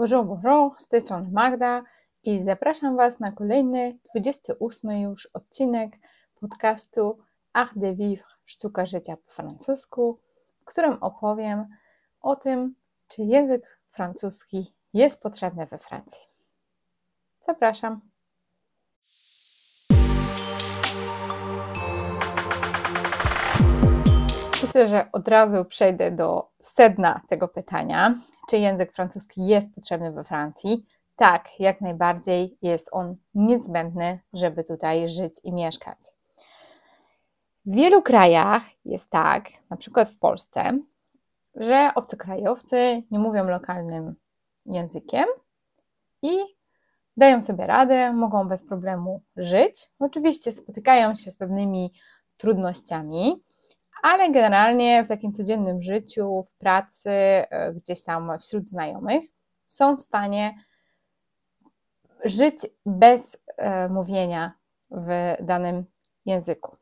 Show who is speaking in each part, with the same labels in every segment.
Speaker 1: Bonjour, bonjour, z tej strony Magda i zapraszam Was na kolejny, 28 już odcinek podcastu Art de Vivre, sztuka życia po francusku, w którym opowiem o tym, czy język francuski jest potrzebny we Francji. Zapraszam. Myślę, że od razu przejdę do sedna tego pytania. Czy język francuski jest potrzebny we Francji? Tak, jak najbardziej jest on niezbędny, żeby tutaj żyć i mieszkać. W wielu krajach jest tak, na przykład w Polsce, że obcokrajowcy nie mówią lokalnym językiem i dają sobie radę, mogą bez problemu żyć. Oczywiście spotykają się z pewnymi trudnościami, ale generalnie w takim codziennym życiu, w pracy, e, gdzieś tam wśród znajomych, są w stanie żyć bez e, mówienia w danym języku.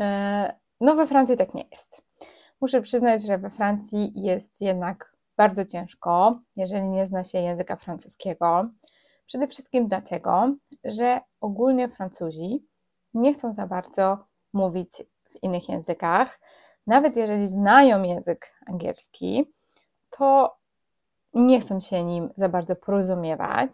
Speaker 1: E, no, we Francji tak nie jest. Muszę przyznać, że we Francji jest jednak bardzo ciężko, jeżeli nie zna się języka francuskiego. Przede wszystkim dlatego, że ogólnie Francuzi nie chcą za bardzo mówić w innych językach. Nawet jeżeli znają język angielski, to nie chcą się nim za bardzo porozumiewać.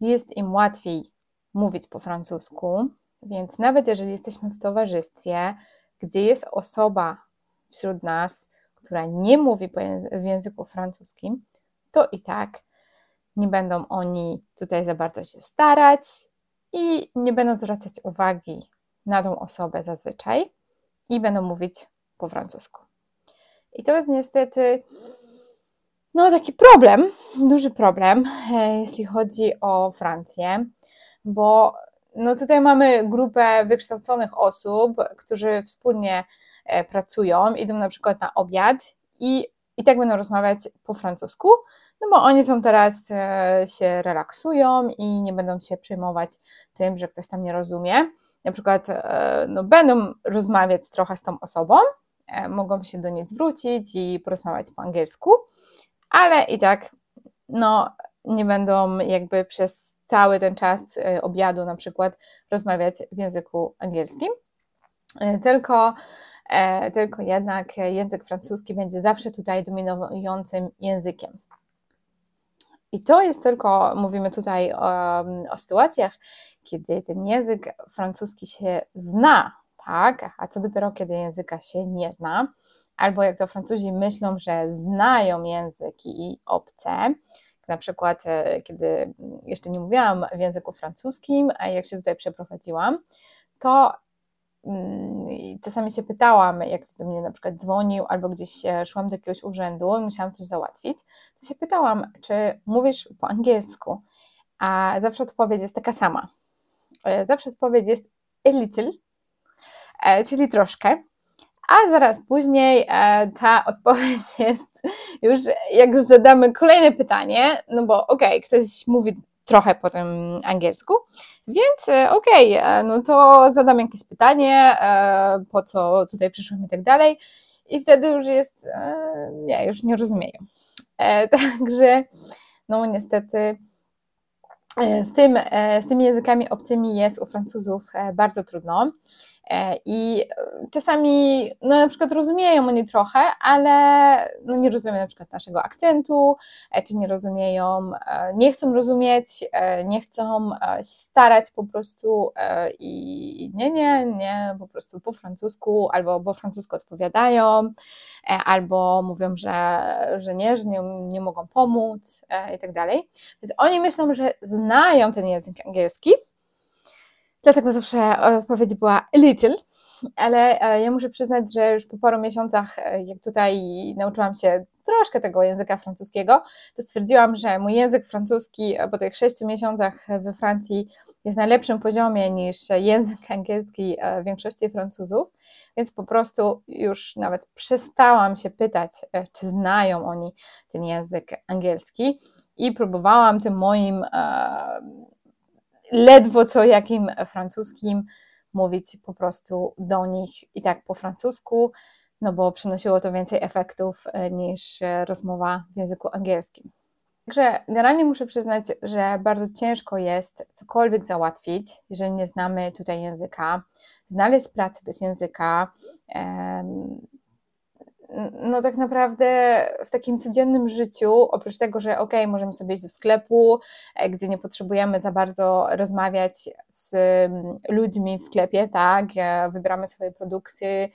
Speaker 1: Jest im łatwiej mówić po francusku, więc nawet jeżeli jesteśmy w towarzystwie, gdzie jest osoba wśród nas, która nie mówi w języku francuskim, to i tak nie będą oni tutaj za bardzo się starać i nie będą zwracać uwagi na tą osobę zazwyczaj i będą mówić po francusku. I to jest niestety no, taki problem, duży problem, e, jeśli chodzi o Francję, bo no, tutaj mamy grupę wykształconych osób, którzy wspólnie e, pracują, idą na przykład na obiad i, i tak będą rozmawiać po francusku, no bo oni są teraz, e, się relaksują i nie będą się przejmować tym, że ktoś tam nie rozumie na przykład e, no, będą rozmawiać trochę z tą osobą, e, mogą się do niej zwrócić i porozmawiać po angielsku, ale i tak no, nie będą jakby przez cały ten czas e, obiadu na przykład rozmawiać w języku angielskim, tylko, tylko jednak język francuski będzie zawsze tutaj dominującym językiem. I to jest tylko, mówimy tutaj o, o sytuacjach, kiedy ten język francuski się zna, tak? A co dopiero, kiedy języka się nie zna, albo jak to Francuzi myślą, że znają języki obce, na przykład, e, kiedy jeszcze nie mówiłam w języku francuskim, a jak się tutaj przeprowadziłam, to czasami się pytałam, jak ktoś do mnie na przykład dzwonił, albo gdzieś szłam do jakiegoś urzędu i musiałam coś załatwić, to się pytałam, czy mówisz po angielsku, a zawsze odpowiedź jest taka sama. E, zawsze odpowiedź jest a little, e, czyli troszkę, a zaraz później e, ta odpowiedź jest już, jak już zadamy kolejne pytanie, no bo okej, okay, ktoś mówi trochę po tym angielsku, więc okej, okay, no to zadam jakieś pytanie, po co tutaj przyszłam i tak dalej i wtedy już jest, nie, już nie rozumieją. Także no niestety E, z, tym, e, z tymi językami obcymi jest u Francuzów e, bardzo trudno. E, I czasami, no na przykład rozumieją oni trochę, ale no nie rozumieją na przykład naszego akcentu, e, czy nie rozumieją, e, nie chcą rozumieć, nie chcą się starać po prostu i nie, nie, nie, po prostu po francusku, albo po francusku odpowiadają, albo mówią, że, że nie, że nie, nie mogą pomóc i tak dalej. Więc oni myślą, że znają ten język angielski, Dlatego zawsze odpowiedź była little, ale e, ja muszę przyznać, że już po paru miesiącach, e, jak tutaj nauczyłam się troszkę tego języka francuskiego, to stwierdziłam, że mój język francuski po tych sześciu miesiącach we Francji jest na lepszym poziomie niż język angielski e, większości Francuzów, więc po prostu już nawet przestałam się pytać, czy znają oni ten język angielski i próbowałam tym moim ledwo co jakim francuskim mówić po prostu do nich i tak po francusku, no bo przynosiło to więcej efektów e, niż e, rozmowa w języku angielskim. Także generalnie muszę przyznać, że bardzo ciężko jest cokolwiek załatwić, jeżeli nie znamy tutaj języka, znaleźć pracę bez języka. No, tak naprawdę w takim codziennym życiu, oprócz tego, że ok, możemy sobie iść do sklepu, e, gdzie nie potrzebujemy za bardzo rozmawiać z ludźmi w sklepie, tak, e, wybieramy swoje produkty,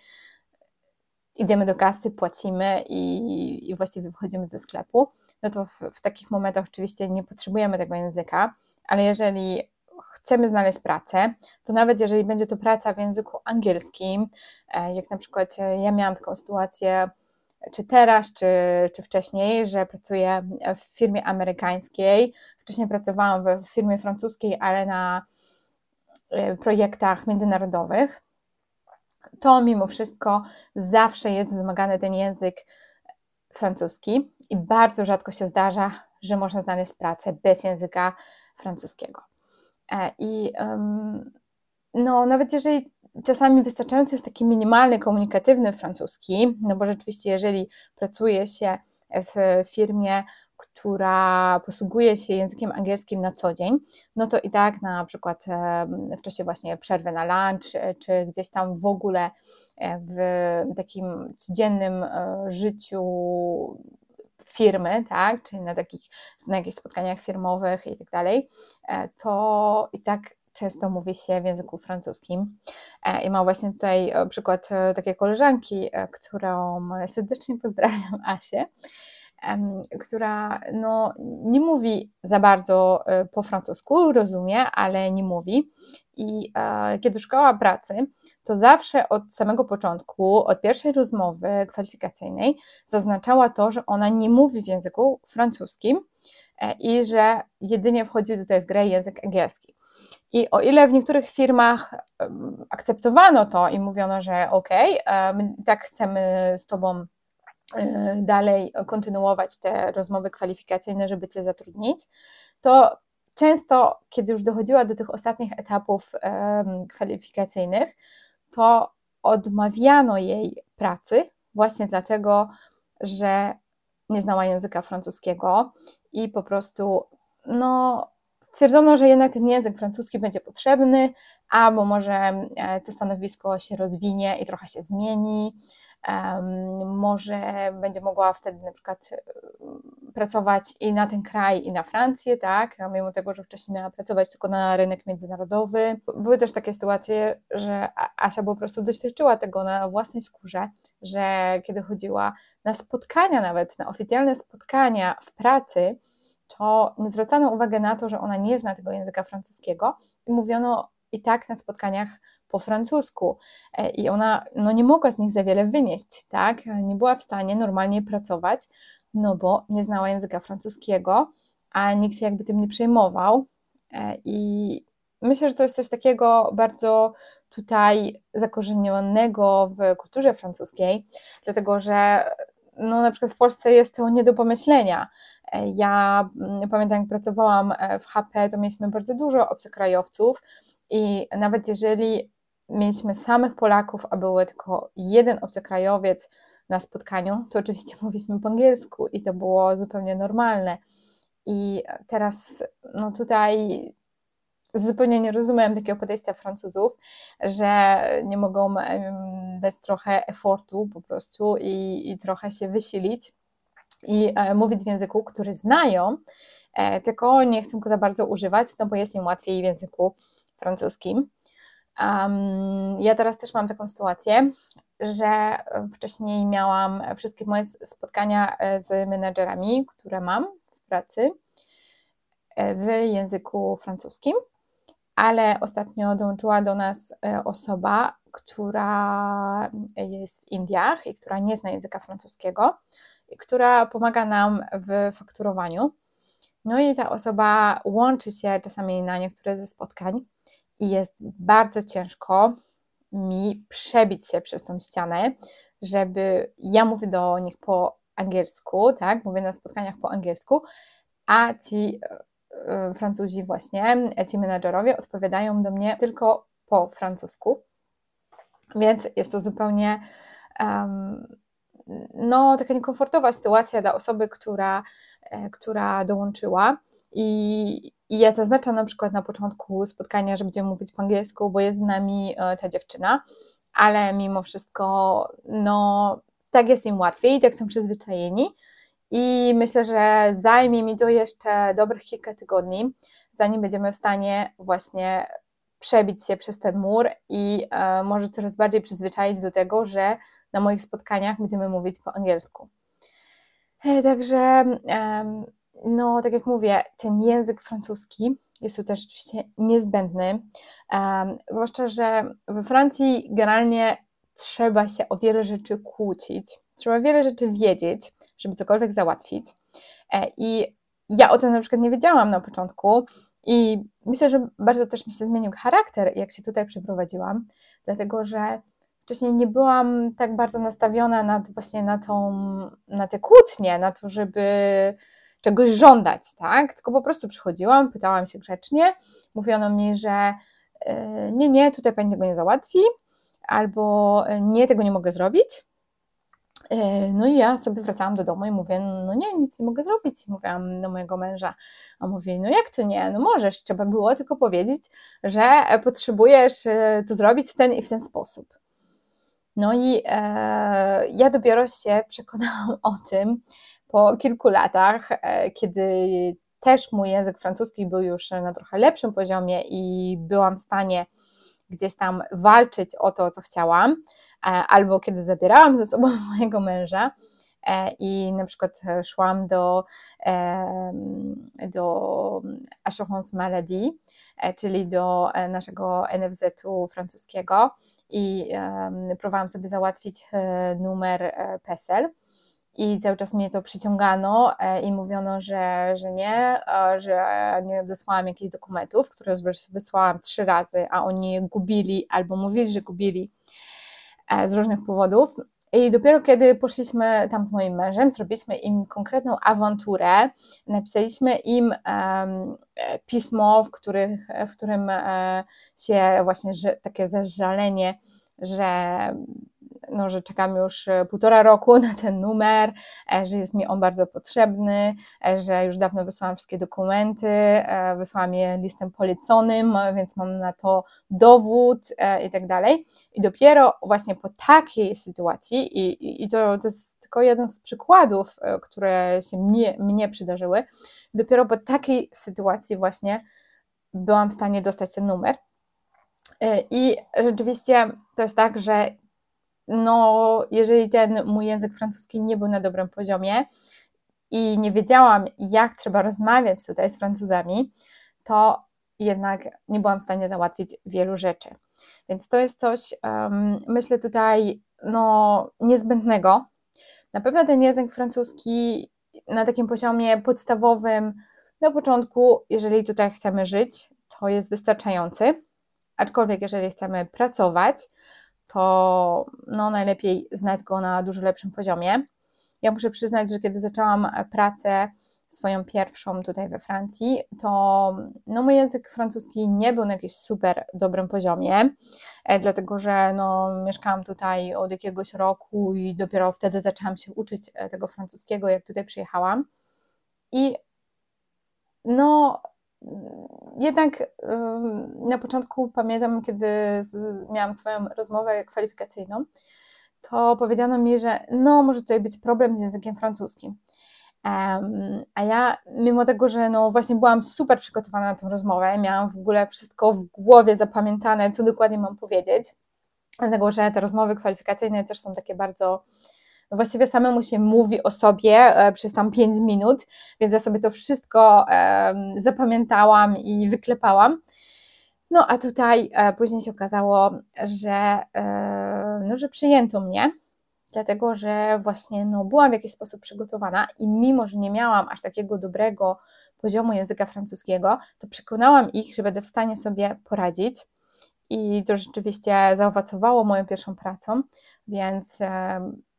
Speaker 1: idziemy do kasy, płacimy i, i właściwie wychodzimy ze sklepu, no to w, w takich momentach oczywiście nie potrzebujemy tego języka, ale jeżeli chcemy znaleźć pracę, to nawet jeżeli będzie to praca w języku angielskim, e, jak na przykład e, ja miałam taką sytuację, czy teraz, czy, czy wcześniej, że pracuję w firmie amerykańskiej. Wcześniej pracowałam w firmie francuskiej, ale na e, projektach międzynarodowych to mimo wszystko zawsze jest wymagany ten język francuski i bardzo rzadko się zdarza, że można znaleźć pracę bez języka francuskiego. E, I no, nawet jeżeli czasami wystarczający jest taki minimalny komunikatywny francuski, no bo rzeczywiście, jeżeli pracuje się w firmie, która posługuje się językiem angielskim na co dzień, no to i tak na przykład w czasie właśnie przerwy na lunch, e, czy gdzieś tam w ogóle e, w takim codziennym życiu firmy, tak, czyli na takich, na jakichś spotkaniach firmowych i tak dalej, to i tak często mówi się w języku francuskim. I mam właśnie tutaj przykład takiej koleżanki, którą serdecznie pozdrawiam, Asię, która no, nie mówi za bardzo e, po francusku, rozumie, ale nie mówi. I e, kiedy szukała pracy, to zawsze od samego początku, od pierwszej rozmowy kwalifikacyjnej, zaznaczała to, że ona nie mówi w języku francuskim e, i że jedynie wchodzi tutaj w grę język angielski. I o ile w niektórych firmach akceptowano to i mówiono, że ok, tak chcemy z Tobą dalej kontynuować te rozmowy kwalifikacyjne, żeby Cię zatrudnić, to często, kiedy już dochodziła do tych ostatnich etapów kwalifikacyjnych, to odmawiano jej pracy właśnie dlatego, że nie znała języka francuskiego i po prostu no, stwierdzono, że jednak ten język francuski będzie potrzebny, albo może e, to stanowisko się rozwinie i trochę się zmieni, może będzie mogła wtedy na przykład e, pracować i na ten kraj, i na Francję, tak, mimo tego, że wcześniej miała pracować tylko na rynek międzynarodowy. Były też takie sytuacje, że Asia po prostu doświadczyła tego na własnej skórze, że kiedy chodziła na spotkania nawet, na oficjalne spotkania w pracy, to nie zwracano uwagi na to, że ona nie zna tego języka francuskiego i mówiono i tak na spotkaniach po francusku e, i ona no, nie mogła z nich za wiele wynieść, tak? Nie była w stanie normalnie pracować, no bo nie znała języka francuskiego, a nikt się jakby tym nie przejmował. E, I myślę, że to jest coś takiego bardzo tutaj zakorzenionego w kulturze francuskiej, dlatego że no, na przykład w Polsce jest to nie do pomyślenia. E, ja mm, pamiętam, jak pracowałam w HP, to mieliśmy bardzo dużo obcokrajowców i nawet jeżeli mieliśmy samych Polaków, a był tylko jeden obcokrajowiec na spotkaniu, to oczywiście mówiliśmy po angielsku i to było zupełnie normalne. I teraz, no tutaj zupełnie nie rozumiem takiego podejścia Francuzów, że nie mogą dać trochę efortu po prostu i, i trochę się wysilić i e, mówić w języku, który znają, e, tylko nie chcą go za bardzo używać, no bo jest im łatwiej w języku francuskim. Um, ja teraz też mam taką sytuację, że wcześniej miałam wszystkie moje spotkania e, z menedżerami, które mam w pracy w języku francuskim, ale ostatnio dołączyła do nas e, osoba, która jest w Indiach i która nie zna języka francuskiego, i która pomaga nam w fakturowaniu. No i ta osoba łączy się czasami na niektóre ze spotkań i jest bardzo ciężko mi przebić się przez tą ścianę, żeby ja mówię do nich po angielsku, tak, mówię na spotkaniach po angielsku, a ci e, Francuzi właśnie, ci menadżerowie odpowiadają do mnie tylko po francusku, więc jest to zupełnie um, no, taka niekomfortowa sytuacja dla osoby, która, e, która dołączyła. I, I ja zaznaczam na przykład na początku spotkania, że będziemy mówić po angielsku, bo jest z nami e, ta dziewczyna, ale mimo wszystko, no, tak jest im łatwiej, tak są przyzwyczajeni. I myślę, że zajmie mi to jeszcze dobrych kilka tygodni, zanim będziemy w stanie właśnie przebić się przez ten mur i e, może coraz bardziej przyzwyczaić do tego, że na moich spotkaniach będziemy mówić po angielsku. E, także, e, no, tak jak mówię, ten język francuski jest tu też rzeczywiście niezbędny. E, zwłaszcza, że we Francji generalnie trzeba się o wiele rzeczy kłócić, trzeba wiele rzeczy wiedzieć, żeby cokolwiek załatwić. E, I ja o tym na przykład nie wiedziałam na początku, i myślę, że bardzo też mi się zmienił charakter, jak się tutaj przeprowadziłam, dlatego że wcześniej nie byłam tak bardzo nastawiona na, właśnie na, tą, na te kłótnie, na to, żeby czegoś żądać, tak? Tylko po prostu przychodziłam, pytałam się grzecznie, mówiono mi, że yy, nie, nie, tutaj pani tego nie załatwi, albo nie, tego nie mogę zrobić. E, no i ja sobie wracałam do domu i mówię, no nie, nic nie mogę zrobić. Mówiłam do mojego męża, a mówi, no jak to nie, no możesz, trzeba było tylko powiedzieć, że potrzebujesz e, to zrobić w ten i w ten sposób. No i e, ja dopiero się przekonałam o tym po kilku latach, e, kiedy też mój język francuski był już na trochę lepszym poziomie i byłam w stanie gdzieś tam walczyć o to, co chciałam, albo kiedy zabierałam ze sobą mojego męża e, i na przykład szłam do, do Assurance Maladie, e, czyli do naszego NFZ-u francuskiego i próbowałam sobie załatwić numer PESEL. I cały czas mnie to przyciągano e, i mówiono, że, że nie, że nie dosłałam jakichś dokumentów, które wysłałam trzy razy, a oni je gubili albo mówili, że gubili. e, z różnych powodów. I dopiero kiedy poszliśmy tam z moim mężem, zrobiliśmy im konkretną awanturę, napisaliśmy im um, pismo, w, których, w którym e, się właśnie że, takie zażalenie, że no, że czekam już e, półtora roku na ten numer, e, że jest mi on bardzo potrzebny, e, że już dawno wysłałam wszystkie dokumenty, wysłałam je listem poleconym, więc mam na to dowód i tak dalej. I dopiero właśnie po takiej sytuacji, i, i to, to jest tylko jeden z przykładów, które się mnie, mnie przydarzyły, dopiero po takiej sytuacji właśnie byłam w stanie dostać ten numer. I rzeczywiście to jest tak, że no, jeżeli ten mój język francuski nie był na dobrym poziomie i nie wiedziałam, jak trzeba rozmawiać tutaj z Francuzami, to jednak nie byłam w stanie załatwić wielu rzeczy. Więc to jest coś, um, myślę tutaj, no, niezbędnego. Na pewno ten język francuski na takim poziomie podstawowym na początku, jeżeli tutaj chcemy żyć, to jest wystarczający. Aczkolwiek, jeżeli chcemy pracować, to no, najlepiej znać go na dużo lepszym poziomie. Ja muszę przyznać, że kiedy zaczęłam pracę swoją pierwszą tutaj we Francji, to no, mój język francuski nie był na jakimś super dobrym poziomie, e, dlatego że no, mieszkałam tutaj od jakiegoś roku i dopiero wtedy zaczęłam się uczyć e, tego francuskiego, jak tutaj przyjechałam. I no, jednak na początku pamiętam, kiedy miałam swoją rozmowę kwalifikacyjną, to powiedziano mi, że no, może tutaj być problem z językiem francuskim. a ja, mimo tego, że no właśnie byłam super przygotowana na tę rozmowę, miałam w ogóle wszystko w głowie zapamiętane, co dokładnie mam powiedzieć, dlatego że te rozmowy kwalifikacyjne też są takie bardzo no właściwie samemu się mówi o sobie e, przez tam 5 minut, więc ja sobie to wszystko zapamiętałam i wyklepałam. No a tutaj e, później się okazało, że, e, no, że przyjęto mnie, dlatego że właśnie no, byłam w jakiś sposób przygotowana i mimo, że nie miałam aż takiego dobrego poziomu języka francuskiego, to przekonałam ich, że będę w stanie sobie poradzić. I to rzeczywiście zaowocowało moją pierwszą pracą, więc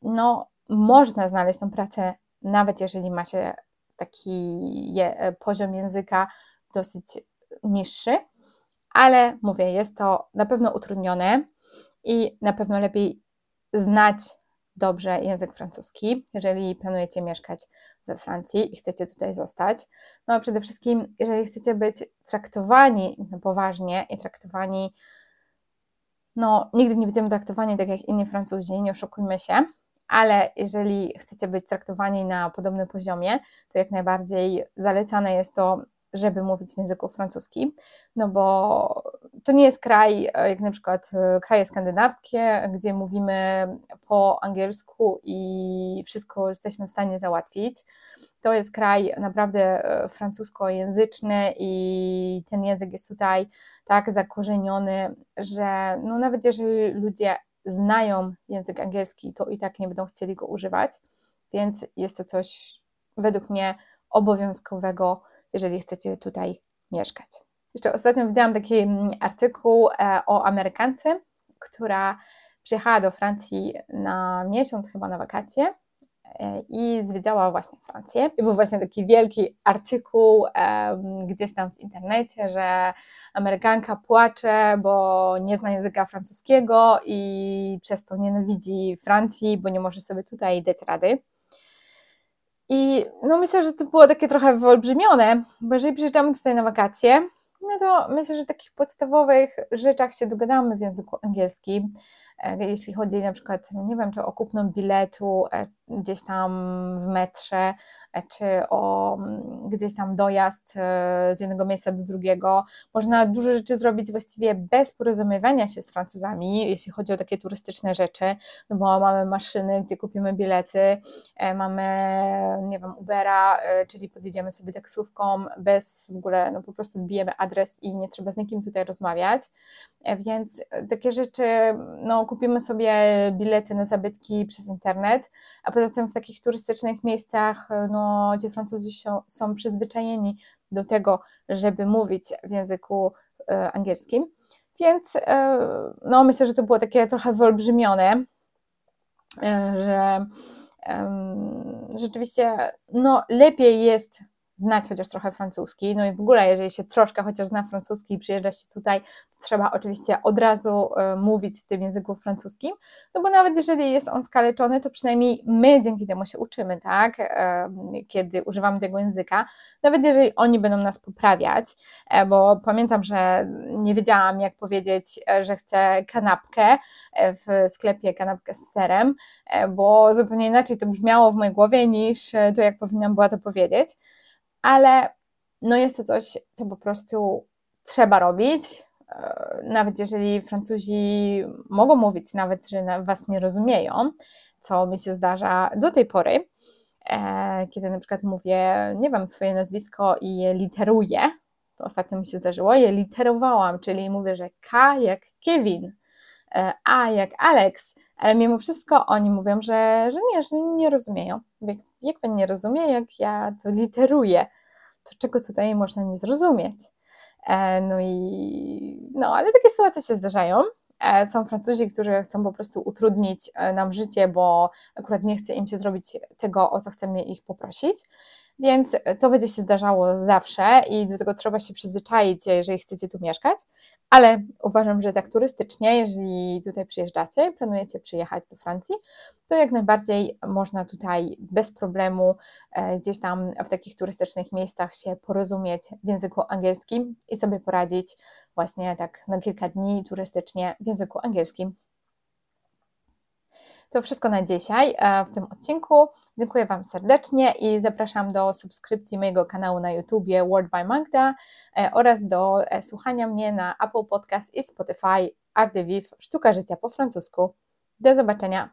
Speaker 1: no, można znaleźć tą pracę, nawet jeżeli ma się taki je, e, poziom języka dosyć niższy, ale mówię, jest to na pewno utrudnione i na pewno lepiej znać dobrze język francuski, jeżeli planujecie mieszkać we Francji i chcecie tutaj zostać. No a przede wszystkim, jeżeli chcecie być traktowani poważnie i traktowani, no nigdy nie będziemy traktowani tak jak inni Francuzi, nie oszukujmy się, ale jeżeli chcecie być traktowani na podobnym poziomie, to jak najbardziej zalecane jest to, żeby mówić w języku francuskim, no bo to nie jest kraj, e, jak na przykład e, kraje skandynawskie, gdzie mówimy po angielsku i wszystko jesteśmy w stanie załatwić. To jest kraj naprawdę e, francuskojęzyczny i ten język jest tutaj tak zakorzeniony, że no nawet jeżeli ludzie znają język angielski, to i tak nie będą chcieli go używać, więc jest to coś według mnie obowiązkowego, jeżeli chcecie tutaj mieszkać. Jeszcze ostatnio widziałam taki mm, artykuł e, o Amerykance, która przyjechała do Francji na miesiąc, chyba na wakacje e, i zwiedziała właśnie Francję. I był właśnie taki wielki artykuł gdzieś tam w internecie, że Amerykanka płacze, bo nie zna języka francuskiego i przez to nienawidzi Francji, bo nie może sobie tutaj dać rady. I no myślę, że to było takie trochę wyolbrzymione, bo jeżeli przyjeżdżamy tutaj na wakacje, no to myślę, że w takich podstawowych rzeczach się dogadamy w języku angielskim. E, jeśli chodzi na przykład, nie wiem, czy o kupno biletu e, gdzieś tam w metrze, e, czy o mm, gdzieś tam dojazd z jednego miejsca do drugiego. Można dużo rzeczy zrobić właściwie bez porozumiewania się z Francuzami, jeśli chodzi o takie turystyczne rzeczy, no bo mamy maszyny, gdzie kupimy bilety, mamy, nie wiem, Ubera, czyli podjedziemy sobie taksówką bez w ogóle, no po prostu wbijemy adres i nie trzeba z nikim tutaj rozmawiać, więc takie rzeczy, no kupimy sobie bilety na zabytki przez internet, a poza tym w takich turystycznych miejscach, no, gdzie Francuzi są, są przyzwyczajeni do tego, żeby mówić w języku e, angielskim. Więc e, no, myślę, że to było takie trochę wyolbrzymione, e, że rzeczywiście no, lepiej jest znać chociaż trochę francuski, no i w ogóle jeżeli się troszkę chociaż zna francuski i przyjeżdża się tutaj, to trzeba oczywiście od razu e, mówić w tym języku francuskim, no bo nawet jeżeli jest on skaleczony, to przynajmniej my dzięki temu się uczymy, tak, e, kiedy używamy tego języka, nawet jeżeli oni będą nas poprawiać, e, bo pamiętam, że nie wiedziałam jak powiedzieć, że chcę kanapkę w sklepie, kanapkę z serem, bo zupełnie inaczej to brzmiało w mojej głowie niż to, jak powinnam była to powiedzieć ale no jest to coś, co po prostu trzeba robić. E, nawet jeżeli Francuzi mogą mówić, nawet że Was nie rozumieją, co mi się zdarza do tej pory, e, kiedy na przykład mówię, nie wiem, swoje nazwisko i je literuję, to ostatnio mi się zdarzyło, je literowałam, czyli mówię, że K jak Kevin, e, A jak Alex, ale mimo wszystko oni mówią, że, że nie, że nie rozumieją. Jak, jak nie rozumie, jak ja to literuję? to czego tutaj można nie zrozumieć. E, no i no, ale takie sytuacje się zdarzają. E, są Francuzi, którzy chcą po prostu utrudnić e, nam życie, bo akurat nie chce im się zrobić tego, o co chcemy ich poprosić. Więc to będzie się zdarzało zawsze i do tego trzeba się przyzwyczaić, jeżeli chcecie tu mieszkać. Ale uważam, że tak turystycznie, jeżeli tutaj przyjeżdżacie, planujecie przyjechać do Francji, to jak najbardziej można tutaj bez problemu e, gdzieś tam w takich turystycznych miejscach się porozumieć w języku angielskim i sobie poradzić właśnie tak na kilka dni turystycznie w języku angielskim. To wszystko na dzisiaj e, w tym odcinku. Dziękuję Wam serdecznie i zapraszam do subskrypcji mojego kanału na YouTubie World by Magda e, oraz do e, słuchania mnie na Apple Podcast i Spotify Art de Vivre Sztuka Życia po francusku. Do zobaczenia!